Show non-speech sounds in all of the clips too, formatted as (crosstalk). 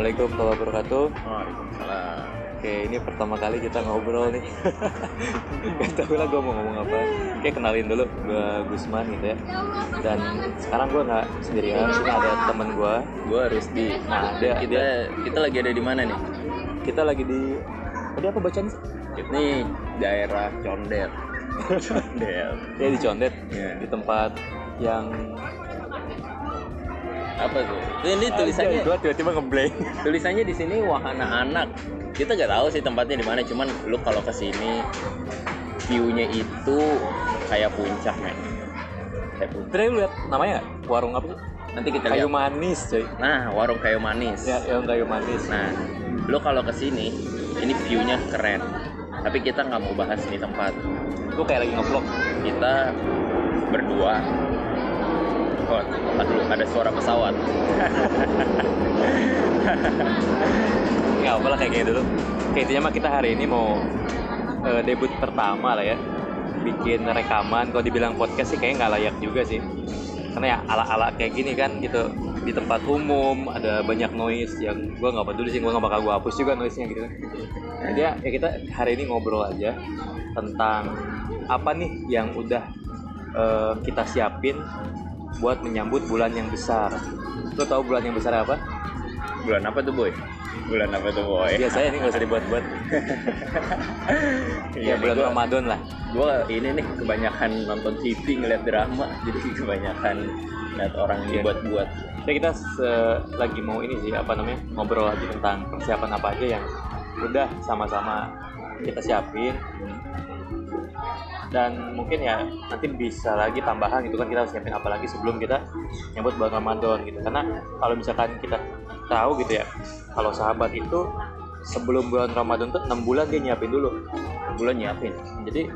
Assalamualaikum warahmatullahi wabarakatuh. Waalaikumsalam. Oke, ini pertama kali kita ngobrol nih. (laughs) Gak tau lah gue mau ngomong apa. Oke, kenalin dulu gue Gusman gitu ya. Dan sekarang gue nggak sendirian, sini ada temen gue. Gua Rusdi. Nah, dia, Kita dia, kita lagi ada di mana nih? kita lagi di tadi apa bacaan sih? Ini daerah Condet. (laughs) Condet. Ya di Condet, Iya. di tempat yang Apa tuh? Ini tulisannya gue tiba-tiba ngeblank. (laughs) tulisannya di sini wahana anak. Kita nggak tahu sih tempatnya di mana, cuman lu kalau ke sini view-nya itu kayak puncak, men. Kayak puncak. Tadi lu lihat namanya nggak? Warung apa sih? Nanti kita Kayu lihat. manis, coy. Nah, warung kayu manis. Ya, yang kayu manis. Nah, lu kalau ke sini, ini view-nya keren. Tapi kita nggak mau bahas ini tempat. Gue kayak lagi ngevlog. kita berdua aduh ada suara pesawat. (laughs) Nggak apa lah kayak gini dulu Oke, intinya mah kita hari ini mau eh, debut pertama lah ya. Bikin rekaman. Kalau dibilang podcast sih kayaknya nggak layak juga sih. Karena ya ala-ala kayak gini kan gitu. Di tempat umum ada banyak noise yang gua nggak peduli sih. Gua nggak bakal gua hapus juga noise-nya gitu. Kan jadi ya, ya kita hari ini ngobrol aja tentang apa nih yang udah eh, kita siapin buat menyambut bulan yang besar. Lo tau bulan yang besar apa? Bulan apa tuh boy? Bulan apa tuh boy? Biasanya ini nggak usah dibuat-buat. (laughs) Ya Iya, bulan gue Ramadan lah. ini nih kebanyakan nonton TV ngeliat drama (laughs) jadi kebanyakan ngeliat orang Iya. dibuat-buat. Ya kita lagi mau ini sih apa namanya ngobrol lagi tentang persiapan apa aja yang udah sama-sama kita siapin dan mungkin ya nanti bisa lagi tambahan gitu kan kita harus siapin apa lagi sebelum kita nyambut bulan Ramadan gitu. Karena kalau misalkan kita tahu gitu ya kalau sahabat itu sebelum bulan Ramadan tuh 6 bulan dia nyiapin dulu. Bulan nyiapin. Jadi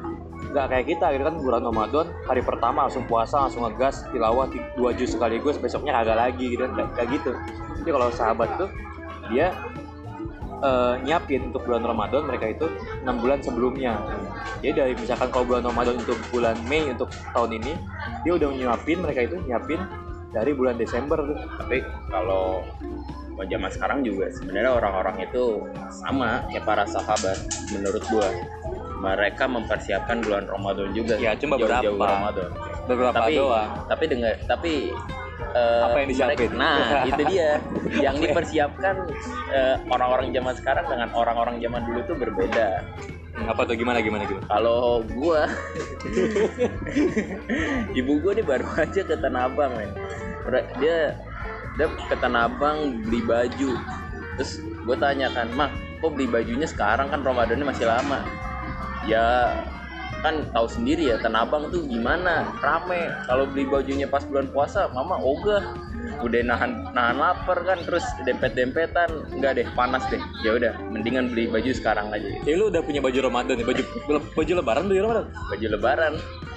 nggak kayak kita gitu kan bulan Ramadan hari pertama langsung puasa langsung ngegas tilawah ti- dua juz sekaligus besoknya kagak lagi gitu kan kayak gitu. Jadi kalau sahabat tuh dia eh, nyiapin untuk bulan Ramadan mereka itu enam bulan sebelumnya. Jadi dari misalkan kalau bulan Ramadan untuk bulan Mei untuk tahun ini dia udah nyiapin mereka itu nyiapin dari bulan Desember tuh. Tapi kalau zaman sekarang juga sebenarnya orang-orang itu sama kayak para sahabat menurut gua. Mereka mempersiapkan bulan Ramadan juga Ya, cuma jauh-jauh berapa? Ramadan. Beberapa tapi doang? tapi dengan tapi eh, Apa yang disiapin? mereka- nah (laughs) itu dia. Yang dipersiapkan eh, orang-orang zaman sekarang dengan orang-orang zaman dulu tuh berbeda. Hmm, apa tuh? Gimana gimana gimana? Kalau gua (laughs) ibu gua nih baru aja ke Tanah Abang men. Dia dia ke Tanah Abang beli baju. Terus gue tanya kan mah kok beli bajunya sekarang? Kan Ramadannya masih lama. Ya kan tahu sendiri ya Tanah Abang tuh gimana? Rame. Kalau beli bajunya pas bulan puasa mama ogah. Udah nahan nahan lapar kan terus dempet dempetan enggak deh panas deh. Ya udah mendingan beli baju sekarang aja. Jadi lu udah punya baju Ramadan nih baju baju Lebaran baju Ramadan? Baju lebaran.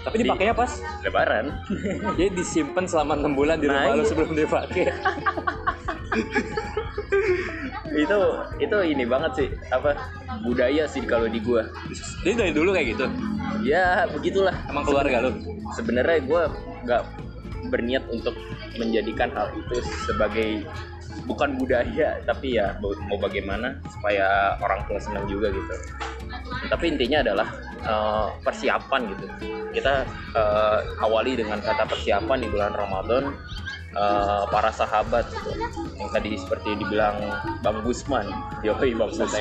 Tapi dipakainya pas? Lebaran. (laughs) Jadi disimpan selama enam bulan di Nah, rumah lu iya. sebelum dipakai. (laughs) (laughs) itu itu ini banget sih apa budaya sih kalau di gua. Jadi dari dulu kayak gitu. ya begitulah. Emang keluarga lu. sebenarnya gua nggak berniat untuk menjadikan hal itu sebagai bukan budaya tapi ya mau bagaimana supaya orang tua senang juga gitu. Tapi intinya adalah eh, persiapan gitu. Kita eh, awali dengan kata persiapan di bulan Ramadan eh, para sahabat gitu. yang tadi seperti dibilang Bang Gusman yoi Bang. Gusman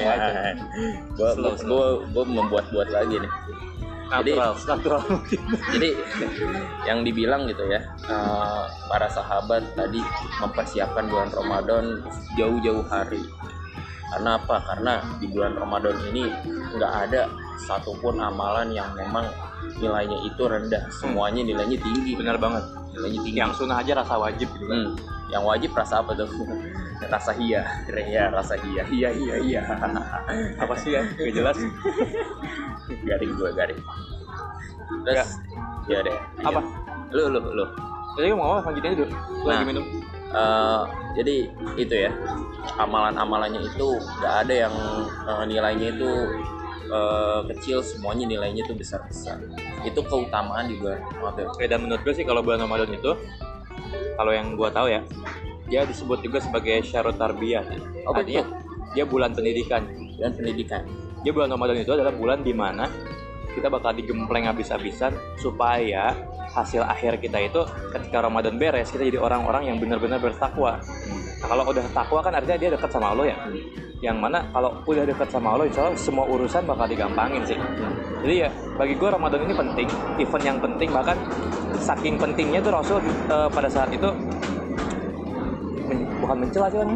gua, gua membuat-buat lagi nih Jadi- Natural, natural mungkin. jadi yang dibilang gitu ya eh, para sahabat tadi mempersiapkan bulan Ramadan jauh-jauh hari karena apa karena di bulan Ramadan ini nggak ada satupun amalan yang memang nilainya itu rendah semuanya nilainya tinggi Benar banget. nilainya tinggi Yang sunnah aja rasa wajib gitu kan. Hmm, yang wajib rasa apa tuh (laughs) rasa iya ya rasa iya iya iya iya (laughs) Apa sih ya? Gak jelas. (laughs) garing gue garing terus ya deh Apa? lu lu lu Jadi mau apa? Lanjutin dulu. Lu lagi Nah. minum. Eh, jadi itu ya amalan-amalannya itu nggak ada yang eh, nilainya itu eh, kecil semuanya nilainya itu besar-besar. Itu keutamaan di bulan Ramadan Oke, dan menurut gue sih kalau bulan Ramadan itu kalau yang gua tahu ya dia disebut juga sebagai syarut tarbiyah. Apa artinya dia bulan pendidikan. Dan pendidikan. Dia bulan Ramadan itu adalah bulan di mana kita bakal digempleng habis-habisan supaya hasil akhir kita itu ketika Ramadan beres kita jadi orang-orang yang benar-benar bertakwa. Nah, kalau udah takwa kan artinya dia dekat sama Allah ya? Yang mana kalau udah dekat sama Allah insya Allah semua urusan bakal digampangin sih. Jadi ya bagi gue Ramadan ini penting event yang penting bahkan saking pentingnya tuh Rasul eh, pada saat itu men- bukan mencela sih kan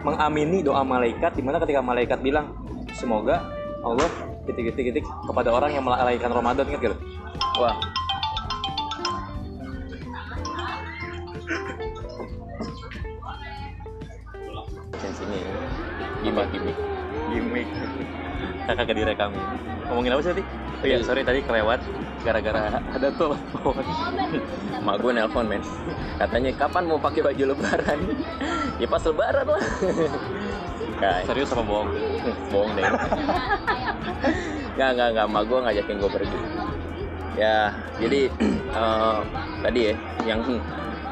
mengamini doa malaikat di mana ketika malaikat bilang semoga Allah titik-titik-titik kepada orang yang melalaikan Ramadan gitu. Wah Sini gimmick gimmick gimmick kakak gak direkam ngomongin apa sih tadi oh iya sorry tadi kelewat gara-gara ada tuh. (laughs) Mak gue nelpon men. Katanya kapan mau pakai baju lebaran? Ya pas lebaran lah. Gak, serius apa bohong? Bohong deh. Gak, gak, gak, mak gue ngajakin gue pergi. Ya, jadi (clears throat) eh, Tadi ya, yang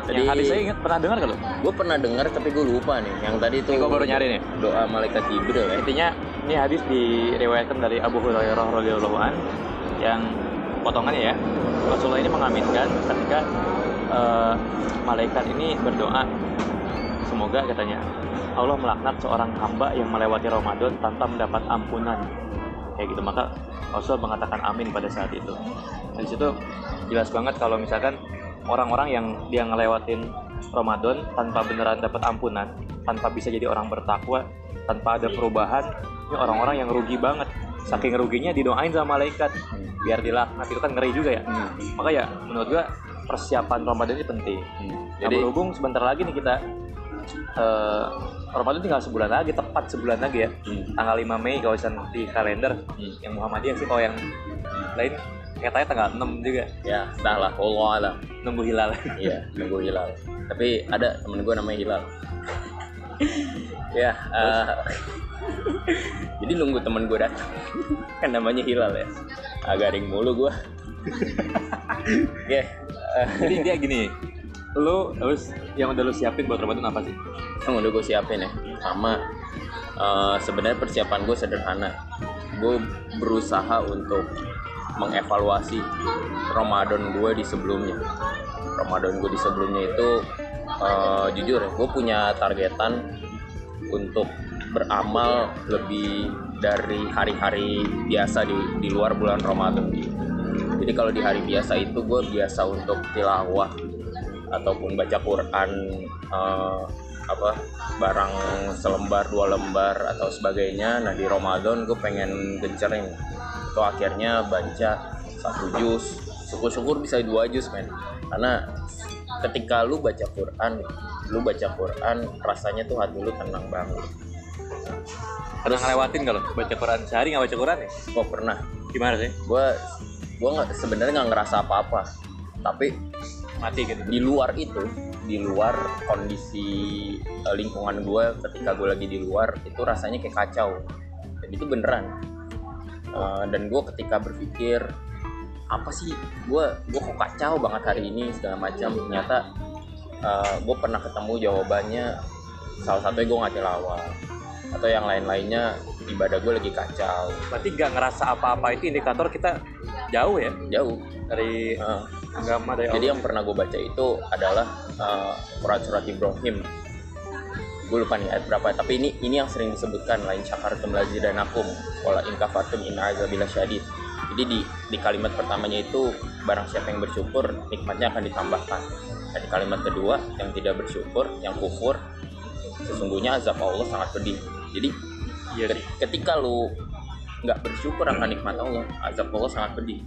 Tadi yang hadis saya ingat pernah dengar lo? Gue pernah dengar tapi gue lupa nih. Yang tadi Ini gua baru nyari nih. Doa malaikat Jibril ya. Intinya ini hadis diriwayatkan dari Abu Hurairah radhiyallahu an yang potongannya ya Rasulullah ini mengaminkan ketika eh, malaikat ini berdoa. Semoga katanya Allah melaknat seorang hamba yang melewati Ramadan tanpa mendapat ampunan. Kayak gitu maka Rasul mengatakan amin pada saat itu. Dari situ jelas banget kalau misalkan orang-orang yang dia ngelewatin Ramadan tanpa beneran dapat ampunan tanpa bisa jadi orang bertakwa tanpa ada perubahan ini orang-orang yang rugi banget saking ruginya didoain sama malaikat biar dilaknat itu kan ngeri juga ya Hmm. maka ya menurut gua persiapan Ramadan ini penting Hmm. Nah, Jadi berhubung sebentar lagi nih kita eh, Ramadan tinggal sebulan lagi, tepat sebulan lagi ya. hmm. Tanggal 5 Mei kalau di kalender Hmm. yang Muhammadiyah sih kalau yang lain katanya tanggal 6 juga Ya, entahlah, Allah alam nunggu hilal. Iya, nunggu hilal. Tapi ada temen gue namanya Hilal. ya, eh, jadi nunggu temen gue datang. kan namanya Hilal ya. Agak ring mulu gue. ya, eh, Jadi dia gini, lu terus yang udah lu siapin buat Ramadan apa sih? yang udah gue siapin ya. Sama eh, sebenarnya persiapan gue sederhana. Gue berusaha untuk mengevaluasi Ramadan gue di sebelumnya. Ramadan gue di sebelumnya itu eh, jujur ya, gue punya targetan untuk beramal lebih dari hari-hari biasa di, di luar bulan Ramadan. Jadi kalau di hari biasa itu gue biasa untuk tilawah ataupun baca Quran eh, apa barang selembar dua lembar atau sebagainya. Nah di Ramadan gue pengen gencerin itu akhirnya baca satu juz. Syukur-syukur bisa dua juz men. Karena ketika lu baca Quran lu baca Quran rasanya tuh hati lu tenang banget. Pernah ngelewatin kalau baca Quran? Sehari nggak baca Quran ya? gue pernah. Gimana sih? gue gue nggak sebenarnya nggak ngerasa apa-apa. Tapi Mati gitu. di luar itu di luar kondisi eh, lingkungan gue ketika gue lagi di luar itu rasanya kayak kacau. Dan itu beneran Eh, dan gue ketika berpikir apa sih? Gue gue kok kacau banget hari ini segala macam. Ternyata gue pernah ketemu jawabannya salah satunya gue nggak tilawah atau yang lain-lainnya ibadah gue lagi kacau. Berarti nggak ngerasa apa-apa itu indikator kita jauh ya? Jauh. Dari Eh, agama dari Jadi Allah. yang pernah gue baca itu adalah uh, Quran surat Ibrahim. Gue lupa nih ayat berapa, tapi ini ini yang sering disebutkan lain syakartum lazidanakum wala in kafartum in azabila syadid. Jadi di di kalimat pertamanya itu barang siapa yang bersyukur nikmatnya akan ditambahkan. Dan di kalimat kedua yang tidak bersyukur, yang kufur sesungguhnya azab Allah sangat pedih. Jadi Iya sih. ketika lu nggak bersyukur akan nikmat Allah, azab Allah sangat pedih.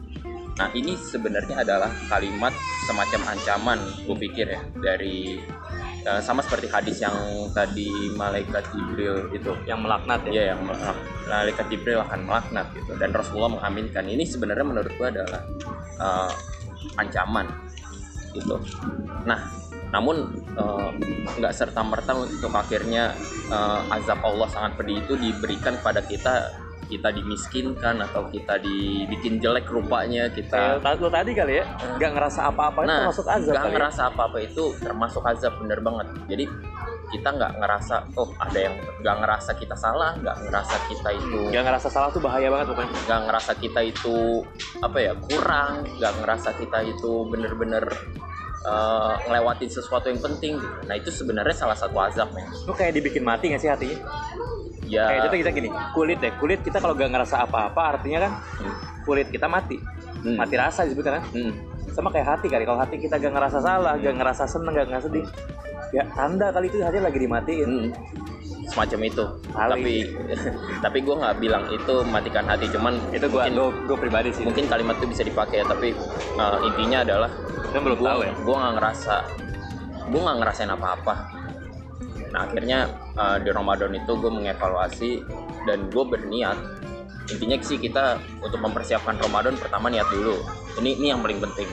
Nah ini sebenarnya adalah kalimat semacam ancaman, gue pikir ya dari eh, sama seperti hadis yang tadi malaikat Jibril itu, Yang melaknat ya. ya yang melak- malaikat Jibril akan melaknat gitu, dan Rasulullah mengaminkan. Ini sebenarnya menurut gue adalah eh, ancaman gitu. Nah namun eh, nggak serta merta untuk akhirnya eh, azab Allah sangat pedih itu diberikan kepada kita kita dimiskinkan atau kita dibikin jelek rupanya kita lo tadi kali ya, nggak ngerasa apa-apa itu nah termasuk azab nggak ya? ngerasa apa-apa itu termasuk azab bener banget jadi kita nggak ngerasa oh ada yang nggak ngerasa kita salah nggak ngerasa kita itu Nggak ngerasa salah tuh bahaya banget pokoknya. nggak ngerasa kita itu apa ya kurang nggak ngerasa kita itu bener-bener eh, ngelewatin sesuatu yang penting gitu. nah itu sebenarnya salah satu azab men Lu kayak dibikin mati nggak sih hatinya? ya Kayak itu kita gini, kulit deh, kulit kita kalau nggak ngerasa apa-apa artinya kan Hmm. kulit kita mati, Hmm. mati rasa disebutkan kan? Hmm. Sama kayak hati kali, kalau hati kita gak ngerasa salah, gak ngerasa seneng, gak ngerasa sedih, ya tanda kali itu hati lagi dimatiin. Hmm. Semacam itu Kali. tapi (laughs) tapi gue nggak bilang itu matikan hati cuman Itu gua, mungkin, gua, gua pribadi sih. mungkin kalimat itu bisa dipakai tapi eh, intinya adalah Kan belum gue tahu ya. gue nggak ngerasa gue nggak ngerasain apa-apa nah akhirnya eh, di Ramadan itu gue mengevaluasi dan gue berniat intinya sih kita untuk mempersiapkan Ramadan pertama niat dulu ini ini yang paling penting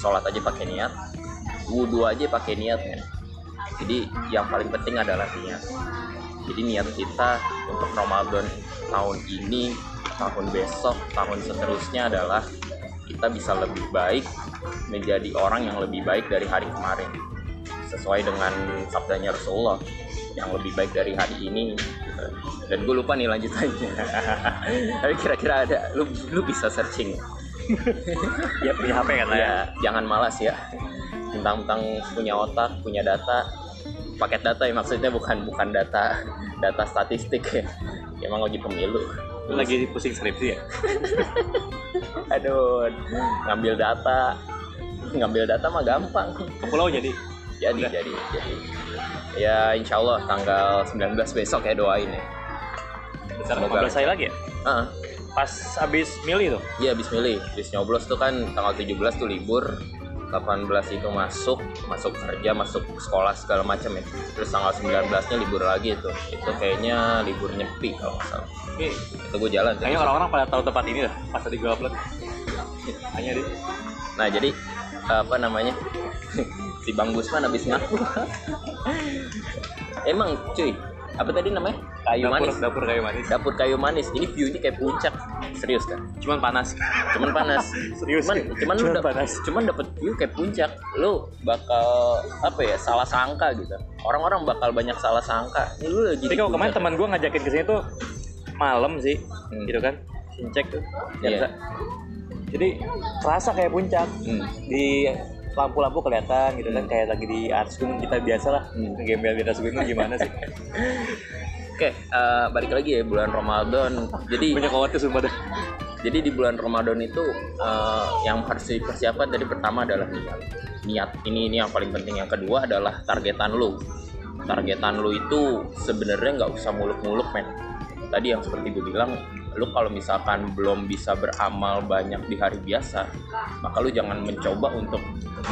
sholat aja pakai niat wudhu aja pakai niat men jadi yang paling penting adalah niat jadi niat kita untuk Ramadan tahun ini tahun besok tahun seterusnya adalah kita bisa lebih baik menjadi orang yang lebih baik dari hari kemarin. Sesuai dengan sabdanya Rasulullah yang lebih baik dari hari ini. Dan gue lupa nih lanjutannya. (laughs) Tapi kira-kira ada lu lu bisa searching. Ya punya HP kan lah ya. ya jangan malas ya. Tentang-tentang punya otak punya data paket data ya maksudnya bukan bukan data data statistik ya emang lagi pemilu Lu lagi pusing skripsi ya? (laughs) aduh ngambil data ngambil data mah gampang Ke pulau jadi? jadi Udah. jadi jadi ya insya Allah tanggal 19 besok ya doain ya Besar Semoga 15 saya lagi ya? ah Pas abis milih tuh? iya habis milih habis nyoblos tuh kan tanggal 17 tuh libur 18 itu masuk masuk kerja masuk sekolah segala macam ya. Terus tanggal 19 nya libur lagi itu. Itu kayaknya libur nyepi kalau nggak salah. Ini itu gue jalan kayaknya orang-orang pada tahu tempat ini dah pas tadi gue upload. Hanya deh. nah jadi apa namanya? (laughs) Si Bang Gusman habis ngaku. Emang cuy apa tadi namanya kayu dapur, manis Dapur kayu manis. dapur kayu manis ini view ini kayak puncak serius kan Cuman panas. cuman panas (laughs) Serius. cuman cuman lu Cuman dap- panas. cuman dapet view kayak puncak lu bakal apa ya salah sangka gitu orang-orang bakal banyak salah sangka ini lu lagi di kalau kemarin teman gue ngajakin ke sini tuh malam sih, Hmm. gitu kan, sincek tuh, biasa. Jadi kerasa kayak puncak Hmm. di lampu-lampu kelihatan gitu kan kayak lagi di atas gunung kita biasa lah Hmm. gembel di atas gunung gimana sih (laughs) oke eh, balik lagi ya bulan Ramadan jadi banyak khawatir sumpah dah Jadi di bulan Ramadan itu eh, yang harus dipersiapkan tadi pertama adalah niat. Niat ini ini yang paling penting. Yang kedua adalah targetan lu. Targetan lu itu sebenarnya nggak usah muluk-muluk men. Tadi yang seperti gue bilang, lu kalau misalkan belum bisa beramal banyak di hari biasa, maka lu jangan mencoba untuk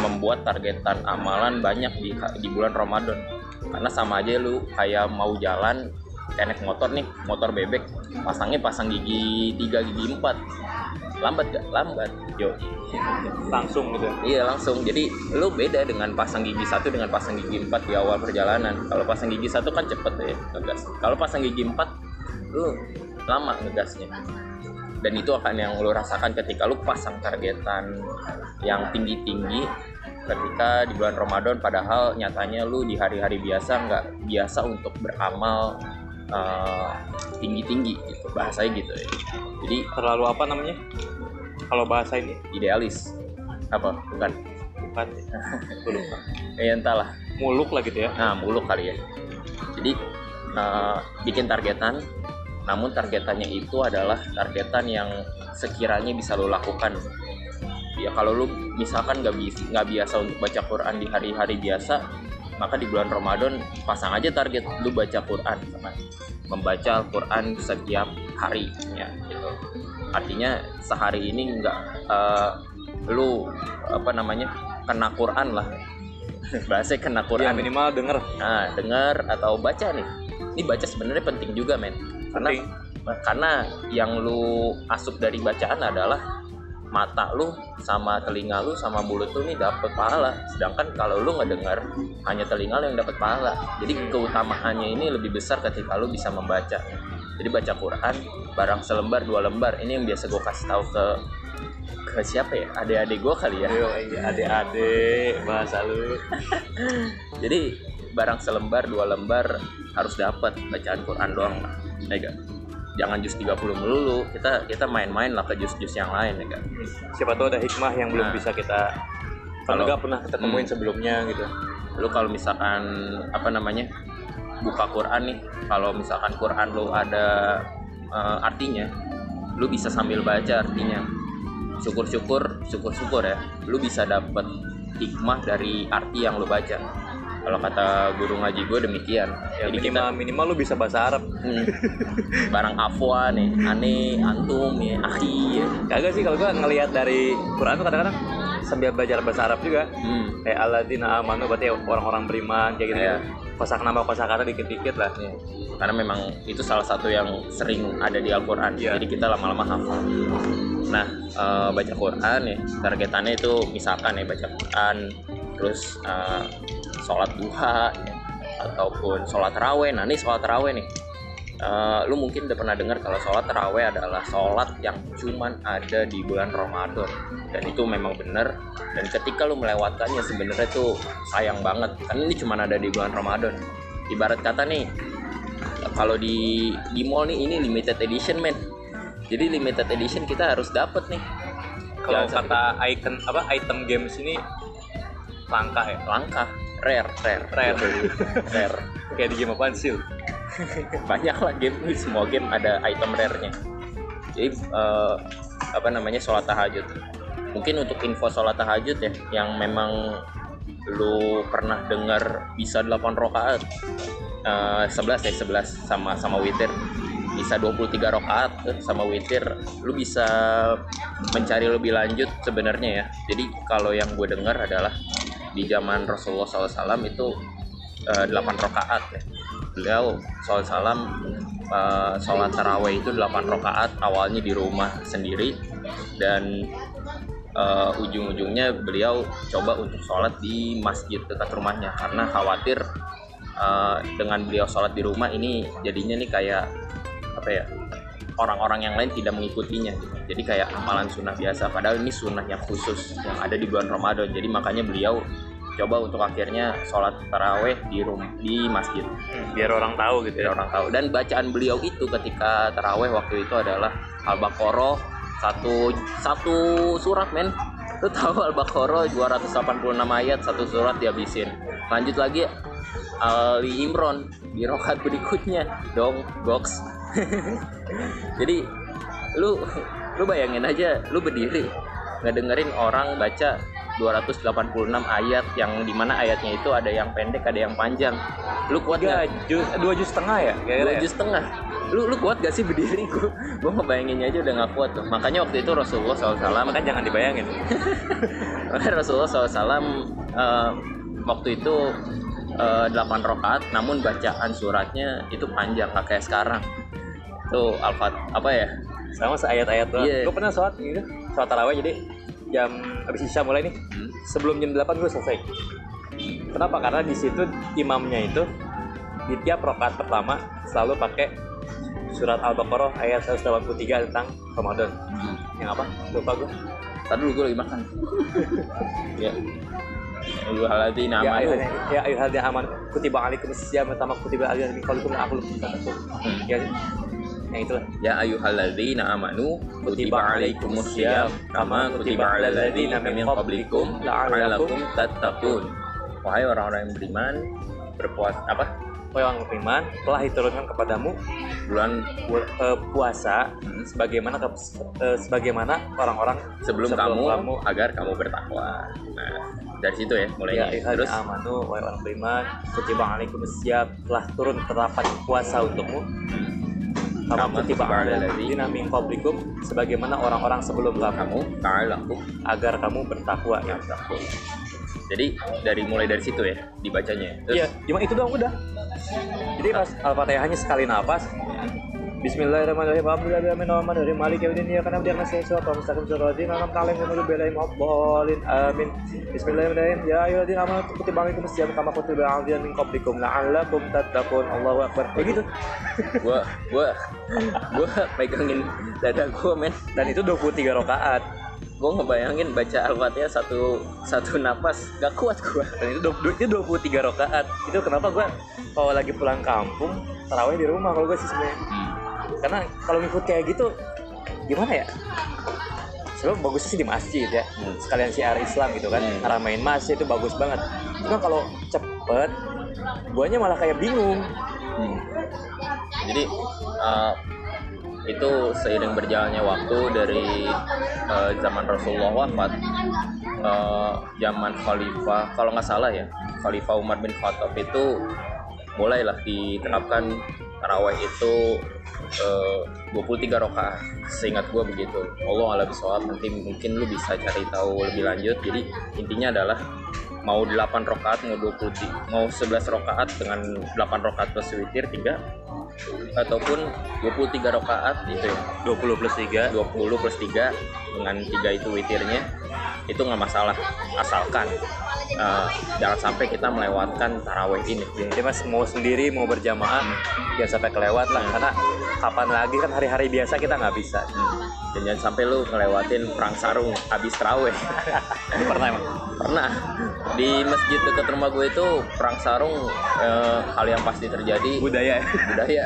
membuat targetan amalan banyak di di bulan Ramadan. Karena sama aja lu kayak mau jalan kayak naik motor nih, motor bebek, pasangnya pasang gigi 3, gigi 4. Lambat gak? Lambat. Yo. langsung gitu Iya langsung. Jadi lu beda dengan pasang gigi satu dengan pasang gigi 4 di awal perjalanan. Kalau pasang gigi satu kan cepet ya. Kalau pasang gigi 4 lu lama ngegasnya. Dan itu akan yang lu rasakan ketika lu pasang targetan yang tinggi-tinggi ketika di bulan Ramadan padahal nyatanya lu di hari-hari biasa nggak biasa untuk beramal eh, tinggi-tinggi gitu bahasanya gitu ya. Jadi terlalu apa namanya? Kalau bahasa ini? Idealis. Apa? Bukan. Bukan (laughs) Gua lupa. Ya entahlah. Muluk lah gitu ya? Nah, muluk kali ya. Jadi eh, bikin targetan, namun targetannya itu adalah targetan yang sekiranya bisa lo lakukan. Ya kalau lu misalkan nggak bisa nggak biasa untuk baca Quran di hari-hari biasa, maka di bulan Ramadan pasang aja target lu baca Quran sama membaca Al-Quran setiap hari ya gitu. Artinya sehari ini nggak eh, lu apa namanya kena Quran lah (laughs) bahasa kena ya Quran minimal denger Nah, dengar atau baca nih. Ini baca sebenarnya penting juga, men. Karena karena yang lu asup dari bacaan adalah mata lu sama telinga lu sama mulut lu nih dapat pahala. Sedangkan kalau lu nggak dengar, hanya telinga lu yang dapat pahala. Jadi keutamaannya ini lebih besar ketika lu bisa membaca. jadi baca Quran barang selembar dua lembar ini yang biasa gue kasih tahu ke ke siapa ya adik-adik gue kali ya iya, adik-adik bahasa lu. (laughs) jadi barang selembar dua lembar harus dapat bacaan Quran doang lah ya gak? jangan jus 30 melulu kita kita main-main lah ke jus-jus yang lain ya gak? Siapa tahu ada hikmah yang belum Nah. bisa kita kalau nggak pernah kita temuin Hmm. sebelumnya gitu. lu kalau misalkan apa namanya buka Quran nih kalau misalkan Quran lu ada eh, artinya lu bisa sambil baca artinya syukur-syukur syukur-syukur ya lu bisa dapet hikmah dari arti yang lu baca kalau kata guru ngaji gue demikian Ya, jadi minimal kita minimal lu bisa bahasa Arab. Hmm. (laughs) barang afwa nih aneh antum ya akhi ya. Kagak sih kalau gua ngelihat dari Quran tuh kadang-kadang sambil belajar bahasa Arab juga. Hmm. Kayak alladzina amanu berarti orang-orang beriman kayak gitu. Iya. Kosak nama kosak kata dikit-dikit lah. Ya, karena memang itu salah satu yang sering ada di Al-Quran Iya. jadi kita lama-lama hafal nah eh, baca Quran ya targetannya itu misalkan ya baca Quran terus eh, sholat duha ya, ataupun sholat raweh. Nah ini sholat raweh nih. Eh, lu mungkin udah pernah dengar kalau sholat raweh adalah sholat yang cuman ada di bulan Ramadan. Dan itu memang benar. Dan ketika lu melewatkannya sebenarnya tuh sayang banget. Karena ini cuman ada di bulan Ramadan. Ibarat kata nih kalau di di mall nih ini limited edition men. Jadi limited edition kita harus dapat nih. Kalau kata icon apa item games ini langka ya. langka rare rare. Rare. rare. Kayak di game apaan sih? banyak lah game. Semua game ada item rare nya jadi eh, apa namanya sholat tahajud. Mungkin untuk info sholat tahajud ya yang memang lu pernah dengar bisa 8 rakaat. Eh, 11 ya 11 sama sama witir. Bisa 23 rakaat eh, sama witir. Lu bisa mencari lebih lanjut sebenarnya ya. Jadi kalau yang gue dengar adalah di zaman Rasulullah SAW itu eh, 8 rakaat ya. Beliau sholat salam eh, sholat taraweh itu 8 rakaat awalnya di rumah sendiri. Dan eh, ujung-ujungnya beliau coba untuk sholat di masjid dekat rumahnya. Karena khawatir eh, dengan beliau sholat di rumah ini jadinya nih kayak apa ya orang-orang yang lain tidak mengikutinya gitu. jadi kayak amalan sunnah biasa. Padahal ini sunnah yang khusus yang ada di bulan Ramadan. Jadi makanya beliau coba untuk akhirnya sholat taraweh di rumah di masjid. Biar orang tahu gitu biar ya. orang tahu. Dan bacaan beliau itu ketika taraweh waktu itu adalah al-baqarah satu satu surat men. Lu tahu al-baqarah 286 ayat satu surat dihabisin. Lanjut lagi Ali Imron di rokat berikutnya. Dong box. (laughs) Jadi lu lu bayangin aja lu berdiri ngedengerin orang baca 286 ayat yang di mana ayatnya itu ada yang pendek ada yang panjang lu kuat nggak jus, dua jus setengah ya? Dua ya? juz setengah lu lu kuat gak sih berdiri gua (laughs) gua ngebayanginnya aja udah nggak kuat tuh makanya waktu itu Rasulullah SAW Makanya jangan dibayangin. (laughs) makanya Rasulullah SAW eh, waktu itu eh, 8 rakaat namun bacaan suratnya itu panjang nggak kayak sekarang tuh alfat apa ya Sama seayat-ayat doang. Iya. Gue pernah sholat gitu, sholat tarawih jadi jam habis isya mulai nih. Hmm. Sebelum jam 8 gue selesai. Kenapa? Karena di situ imamnya itu di tiap rakaat pertama selalu pakai surat Al-Baqarah ayat 183 tentang Ramadan. Yang apa? Lupa gue. Tadi dulu gue lagi makan (laughs) ya halati Ya nama ayuhal ya ayuhalladzina amanu kutiba alaikum siyam kama kutiba ladzina qablikum la'allakum tattaqun. Ya Yang itulah. Ya ayyuhalladzina amanu kutiba alaikumusiyam kama kutiba alal ladzina min qablikum la'allakum tattaqun. Wahai orang-orang yang beriman, berpuasa apa? Wahai orang beriman, telah diturunkan kepadamu Bulan bu- eh, puasa sebagaimana ke- eh, sebagaimana orang-orang sebelum, Sebelum kamu, kamu- agar kamu bertakwa. Nah, dari situ ya ya mulainya. ayuhal Terus amanu wahai orang beriman kutiba alaikum siap telah turun terdapat puasa untukmu Alal ladzina min qablikum sebagaimana orang-orang sebelum kamu kamu ta'alakum agar kamu bertakwa ya. Jadi dari mulai dari situ ya dibacanya. Terus Iya, cuma itu doang udah. Jadi pas Al-Fatihahnya sekali nafas, Bismillahirrahmanirrahim. Alhamdulillahirrahmanirrahim. Malik yaumiddin iyyaka na'budu wa iyyaka nasta'in. Shiratal mustaqim shiratal ladzina an'amta 'alaihim ghairil maghdubi 'alaihim. Amin. Bismillahirrahmanirrahim. Ya ayyuhalladzina amanu kutiba 'alaikumus shiyam kama kutiba 'alal ladzina min qablikum la'allakum tattaqun. Allahu akbar. Kayak gitu. gua gua gua pegangin dada gua men Dan itu 23 rakaat. gua ngebayangin baca al-fatihah satu satu napas gak kuat gua Dan itu 20 itu 23 rakaat. Itu kenapa gua kalau lagi pulang kampung tarawih di rumah kalau gue sih sebenarnya. Karena kalau ngikut kayak gitu gimana ya? Sebenarnya bagusnya sih di masjid ya. Hmm. Sekalian siar Islam gitu kan. Hmm. Ngeramein masjid itu bagus banget. Cuma kalau cepet guanya malah kayak bingung. Hmm. Jadi uh, itu seiring berjalannya waktu dari uh, zaman Rasulullah wafat, uh, zaman Khalifah, kalau nggak salah ya, Khalifah Umar bin Khattab itu mulailah diterapkan taraweh itu uh, 23 rakaat. Seingat gua begitu. Allah alam bisawab nanti mungkin lu bisa cari tahu lebih lanjut. Jadi intinya adalah mau 8 rakaat mau 20 mau 11 rakaat dengan 8 rakaat plus witir 3 ataupun 23 rakaat itu ya 20 plus 3 20 plus 3 dengan 3 itu witirnya itu nggak masalah asalkan uh, jangan sampai kita melewatkan taraweh ini Jadi mas mau sendiri mau berjamaah jangan sampai kelewat lah karena kapan lagi kan hari-hari biasa kita nggak bisa. Hmm. dan jangan sampai lu ngelewatin perang sarung habis taraweh (laughs) Ini pernah emang. pernah di masjid dekat rumah gue itu perang sarung eh, hal yang pasti terjadi Budaya. ya. budaya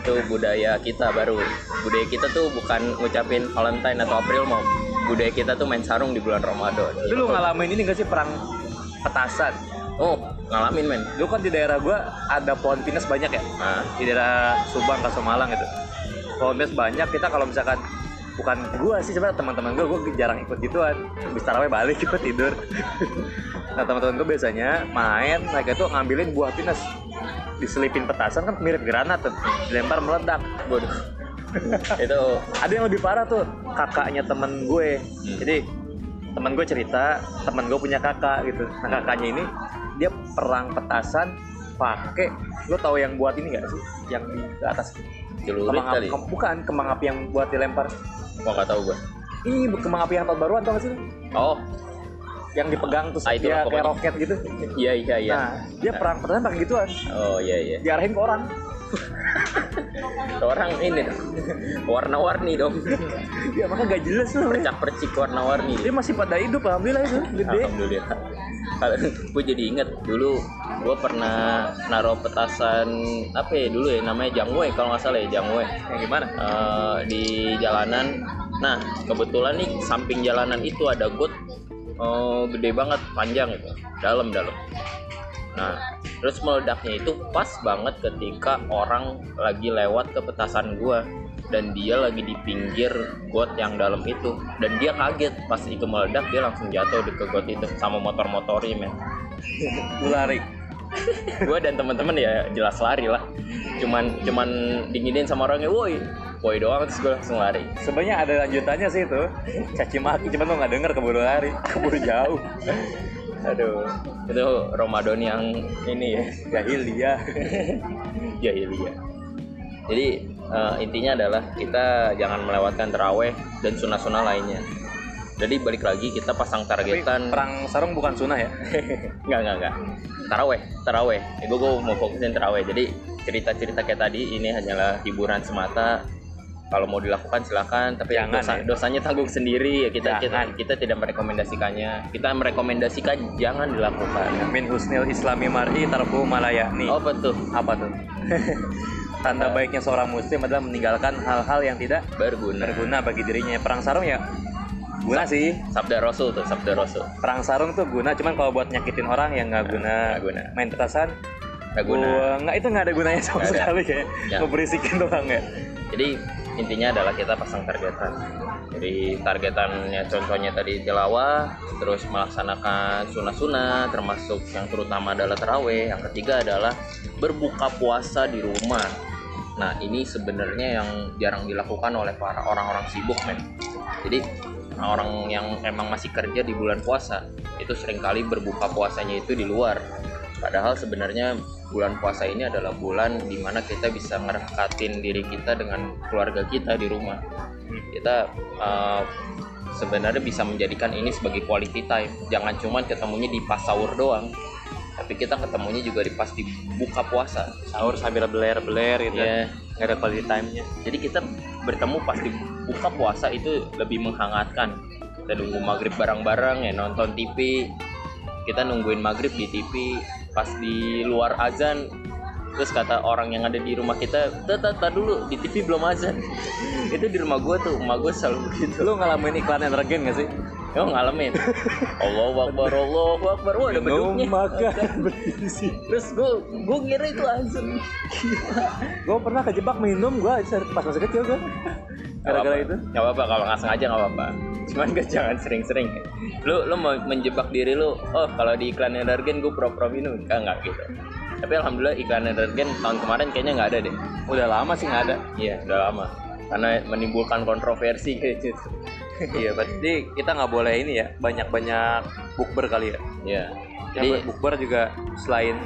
itu budaya kita baru budaya kita tuh bukan ngucapin Valentine atau April mau budaya kita tuh main sarung di bulan Ramadan Dulu ngalamin ini gak sih perang petasan? oh ngalamin men. Dulu kan di daerah gua ada pohon pinus banyak ya. nah Di daerah Subang, Kasomalang gitu. Pohon pinus banyak. Kita kalau misalkan bukan gua sih sebenarnya teman-teman gua gua jarang ikut gituan. Habis taraweh balik gua tidur. (laughs) Nah teman-teman gua biasanya main mereka tuh ngambilin buah pinus. Diselipin petasan kan mirip granat tuh. Dilempar meledak. Bodoh itu (laughs) ada yang lebih parah tuh kakaknya temen gue. Jadi temen gue cerita temen gue punya kakak gitu. Nah kakaknya ini dia perang petasan pakai lo tahu yang buat ini gak sih? Yang di atas celurit kembang api kali kem- bukan kembang api yang buat dilempar. Gua nggak tahu gua. Ini kembang api yang tahun baruan tau gak sih? Oh. Yang dipegang terus Ah, dia kayak roket gitu. Iya iya iya. Nah dia perang petasan pakai gituan. Oh iya iya. Diarahin ke orang (laughs) orang ini dong. Warna-warni dong. (laughs) Ya maka gak jelas loh percak percik warna-warni. Dia masih pada hidup alhamdulillah itu. Gede. Alhamdulillah. Kalau (laughs) gue jadi inget dulu gue pernah naruh petasan apa ya dulu ya namanya jangwe kalau nggak salah ya jangwe. Yang gimana? Eh, di jalanan. Nah kebetulan nih samping jalanan itu ada got eh, gede banget panjang itu. Dalam dalam. Nah terus meledaknya itu pas banget ketika orang lagi lewat ke petasan gua. Dan dia lagi di pinggir got yang dalam itu. Dan dia kaget pas itu meledak dia langsung jatuh di ke got itu sama motor-motori men. Lari? Gue dan teman-teman ya jelas lari lah. Cuman cuman dinginin sama orangnya woi woi doang. Terus gue langsung lari. Sebenarnya ada lanjutannya sih itu. Caci maki cuman lo nggak denger keburu lari. Keburu jauh aduh itu Ramadan yang ini ya jahiliyah (laughs) jahiliyah jadi eh, intinya adalah kita jangan melewatkan teraweh dan sunnah-sunnah lainnya jadi balik lagi kita pasang tapi targetan perang sarung bukan sunnah ya (laughs) Enggak, enggak, enggak. Taraweh, taraweh. Ya, gue, gue mau fokusin taraweh. Jadi cerita-cerita kayak tadi ini hanyalah hiburan semata. Kalau mau dilakukan silakan, tapi Jangan, dosa- ya. dosanya tanggung sendiri ya kita, kita Jangan. kita tidak merekomendasikannya. Kita merekomendasikan jangan dilakukan. min husnil islami mar'i tarku malayani Oh betul, apa tuh (laughs) tanda baiknya seorang muslim adalah meninggalkan hal-hal yang tidak berguna. berguna bagi dirinya perang sarung ya guna sih Sabda Rasul tuh, sabda Rasul. perang sarung tuh guna cuman kalau buat nyakitin orang ya nggak guna Nggak guna. main petasan Nggak guna. nggak itu nggak ada gunanya sama ada. sekali kayak Ya. ngeberisikin doang ya Jadi intinya adalah kita pasang targetan. Jadi targetannya contohnya tadi tilawah, terus melaksanakan sunnah-sunnah, termasuk yang terutama adalah terawih. Yang ketiga adalah berbuka puasa di rumah. Nah ini sebenarnya yang jarang dilakukan oleh para orang-orang sibuk men. Jadi orang yang emang masih kerja di bulan puasa itu sering kali berbuka puasanya itu di luar padahal sebenarnya bulan puasa ini adalah bulan di mana kita bisa ngerekatin diri kita dengan keluarga kita di rumah. Kita uh, sebenarnya bisa menjadikan ini sebagai quality time. Jangan cuma ketemunya di pas sahur doang tapi kita ketemunya juga di pas di buka puasa. Sahur sambil beler-beler gitu. Ya nggak ada quality time-nya. Jadi kita bertemu pas di buka puasa itu lebih menghangatkan. Kita nunggu maghrib bareng-bareng ya nonton TV kita nungguin maghrib di TV pas di luar azan terus kata orang yang ada di rumah kita tata dulu di TV belum azan. (laughs) Itu di rumah gue tuh rumah gue selalu begitu. Lu ngalamin iklan energen gak sih Oh ngalamin. Allah Akbar Allah Akbar. Wah ada beduknya. Makan berisi. Terus gue gue ngira itu azan gue pernah kejebak minum gue pas masih kecil gue gara-gara itu. Gak apa-apa kalau nggak sengaja gak apa-apa. Cuman gak jangan sering-sering. Lu lu mau menjebak diri lu Oh kalau di iklan energen gue pura-pura minum. Enggak enggak gitu. Tapi alhamdulillah iklan energen tahun kemarin kayaknya nggak ada deh. Udah lama sih nggak ada. Iya udah lama. Karena menimbulkan kontroversi kayak gitu iya berarti kita nggak boleh ini ya banyak-banyak bukber kali ya? Iya. Jadi Jadi bukber juga selain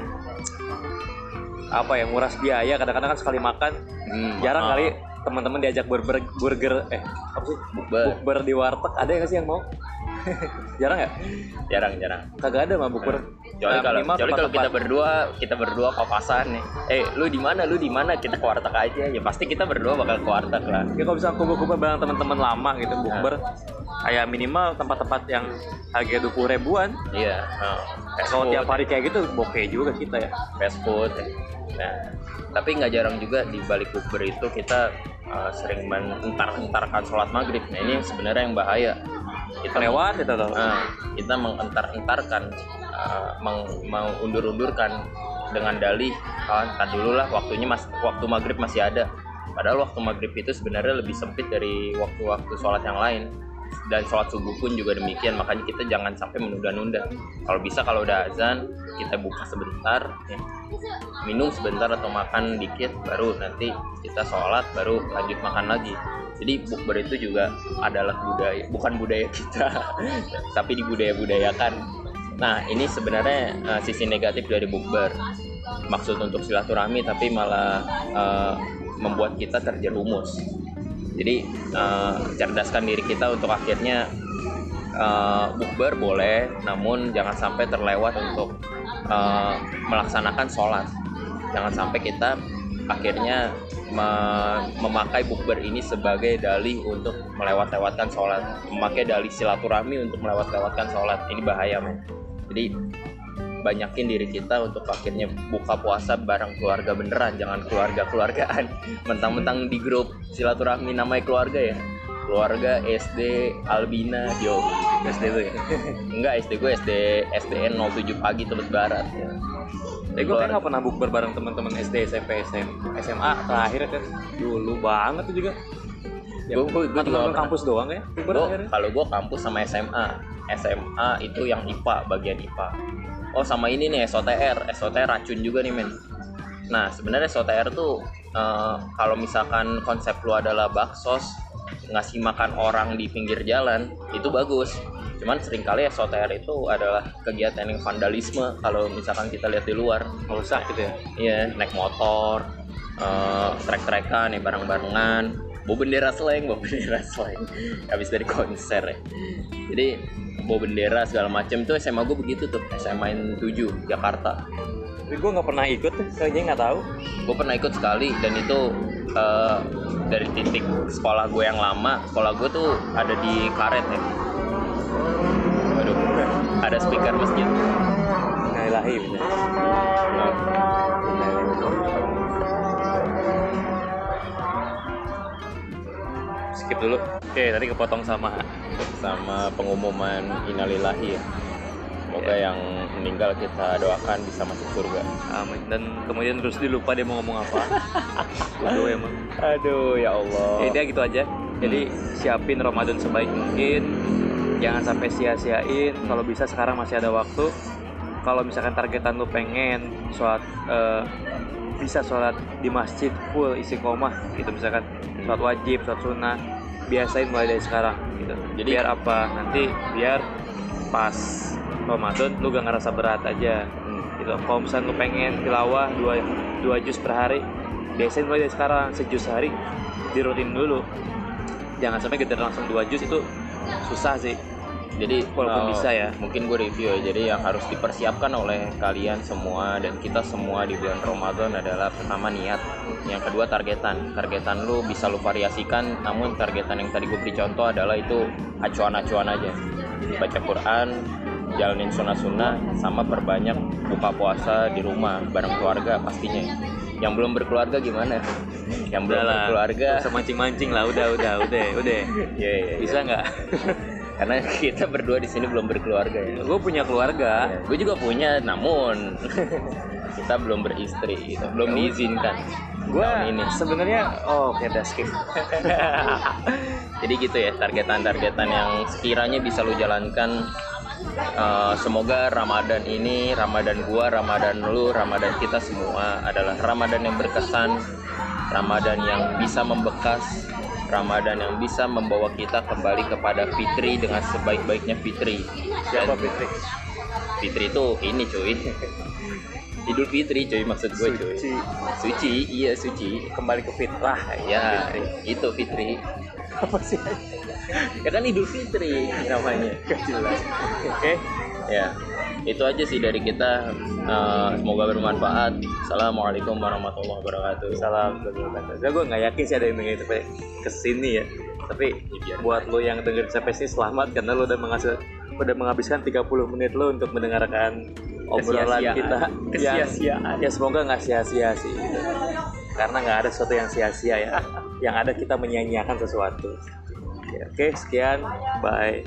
apa ya nguras biaya kadang-kadang kan sekali makan hmm, jarang kali teman-teman diajak burger burger eh apa sih? Bukber. Bukber di warteg ada nggak sih yang mau? (laughs) Jarang ya? Jarang-jarang kagak ada mah bukber Kecuali Nah, kalau kecuali kalau kita berdua kita berdua papasan nih. Eh, lu di mana? Lu di mana? Kita ke warteg aja. Ya pasti kita berdua bakal ke warteg lah. ya kalau bisa kumpul-kumpul bareng teman-teman lama gitu Nah. bukber kayak minimal tempat-tempat yang harga dua puluh ribuan Iya. Nah, kalau tiap hari kayak gitu bokeh juga kita ya fast food. Nah, tapi nggak jarang juga di balik bukber itu kita uh, sering menentar-entarkan sholat maghrib. Nah, ini sebenarnya yang bahaya. Kita lewat itu tuh Nah, kita mengentar-entarkan, uh, meng- mengundur-undurkan dengan dalih, ah, ntar dulu lah waktunya mas, waktu maghrib masih ada. Padahal waktu maghrib itu sebenarnya lebih sempit dari waktu-waktu sholat yang lain. Dan sholat subuh pun juga demikian, makanya kita jangan sampai menunda-nunda. Kalau bisa kalau udah azan, kita buka sebentar, ya, minum sebentar atau makan dikit, baru nanti kita sholat, baru lanjut makan lagi. Jadi bukber itu juga adalah budaya, bukan budaya kita, (laughs) tapi dibudaya-budayakan. Nah, ini sebenarnya eh, sisi negatif dari bukber. Maksud untuk silaturahmi, tapi malah eh, membuat kita terjerumus. Jadi eh, cerdaskan diri kita untuk akhirnya eh, bukber boleh, namun jangan sampai terlewat untuk eh, melaksanakan sholat. Jangan sampai kita akhirnya me- memakai bukber ini sebagai dalih untuk melewat-lewatkan sholat, memakai dalih silaturahmi untuk melewat-lewatkan sholat. Ini bahaya, men. Jadi banyakin diri kita untuk akhirnya buka puasa bareng keluarga beneran, jangan keluarga-keluargaan. (laughs) Mentang-mentang di grup silaturahmi namanya keluarga ya. Keluarga SD Albina Jo. SD ya (laughs) Enggak, SD gue SD SDN 07 pagi Tebet Barat ya. Tapi gue kayak nggak pernah bukber bareng teman-teman SD, SMP, SM, SMA terakhir kan dulu banget tuh juga. Ya, gua- gua juga kampus doang ya. Akhirnya. kalau gue kampus sama SMA SMA itu yang IPA bagian IPA oh sama ini nih SOTR SOTR racun juga nih men nah sebenarnya SOTR tuh eh, kalau misalkan konsep lu adalah baksos ngasih makan orang di pinggir jalan itu bagus cuman sering kali SOTR itu adalah kegiatan yang vandalisme kalau misalkan kita lihat di luar Rusak gitu ya. Iya, naik motor, eh trek-trekan, ya bareng-barengan, bawa bendera slang, bawa (laughs) bendera slang, habis dari konser ya. Jadi bawa bendera segala macam itu SMA gue begitu tuh, SMA N 7 Jakarta. Tapi gue nggak pernah ikut, kayaknya nggak tahu. Gue pernah ikut sekali dan itu eh, dari titik sekolah gue yang lama, sekolah gue tuh ada di karet ya. Ada speaker masjid. Nah, ilahi bener. Nah, Skip dulu. Oke, tadi kepotong sama sama pengumuman innalillahi ya. Semoga Iya. yang meninggal kita doakan bisa masuk surga. Amin. Dan kemudian terus lupa dia mau ngomong apa. (laughs) Bodoh emang. Aduh ya Allah. Ya, gitu aja. Jadi siapin Ramadan sebaik mungkin. Jangan sampai sia-siain. Kalau bisa sekarang masih ada waktu. Kalau misalkan targetan lu pengen sholat eh, bisa sholat di masjid full isi komah gitu misalkan sholat wajib, sholat sunnah biasain mulai dari sekarang gitu. Jadi biar apa? Nanti biar pas Ramadan lu gak ngerasa berat aja Hmm. gitu kalau misalnya lu pengen tilawah dua dua juz per hari biasain mulai dari sekarang sejus sehari dirutin dulu jangan sampai kita langsung dua juz itu susah sih. Jadi Walaupun eh, bisa ya. mungkin gue review ya jadi yang harus dipersiapkan oleh kalian semua dan kita semua di bulan Ramadan adalah pertama niat yang kedua targetan. Targetan lu bisa lu variasikan namun targetan yang tadi gue beri contoh adalah itu acuan-acuan aja. Baca Quran jalanin sunnah-sunnah sama perbanyak buka puasa di rumah bareng keluarga pastinya yang belum berkeluarga gimana? Yang belum lah, berkeluarga. usah mancing-mancing lah udah udah udah udah. Ya, ya, ya. bisa nggak? (laughs) Karena kita berdua di sini belum berkeluarga ya. Gue punya keluarga. Gue juga punya namun (laughs) kita belum beristri gitu. Belum diizinkan. Gue tahun ini. sebenarnya oh oke udah skip. (laughs) Jadi gitu ya targetan-targetan yang sekiranya bisa lu jalankan Eh, semoga Ramadan ini Ramadan gua Ramadan lu Ramadan kita semua adalah Ramadan yang berkesan Ramadan yang bisa membekas Ramadan yang bisa membawa kita kembali kepada Fitri dengan sebaik-baiknya Fitri. Siapa Fitri? Fitri itu ini cuy. (laughs) Idul Fitri cuy maksud gue cuy. Suci. Suci iya suci. Kembali ke fitrah. Ya Fitri. itu Fitri apa sih? Ya kan Idul Fitri namanya. Gak jelas. Oke. Ya itu aja sih dari kita. Eh, semoga bermanfaat. Assalamualaikum warahmatullahi wabarakatuh. Salam. Sebenernya gue nggak yakin sih ada yang dengerin sampai ke sini ya. Tapi Ya, buat lo yang dengerin sampai sini selamat karena lo udah menghasil udah menghabiskan 30 menit lo untuk mendengarkan obrolan kita. Kesia-siaan. ya semoga nggak sia-sia sih karena nggak ada sesuatu yang sia-sia ya. Yang ada kita menyia-nyiakan sesuatu. Oke sekian. Bye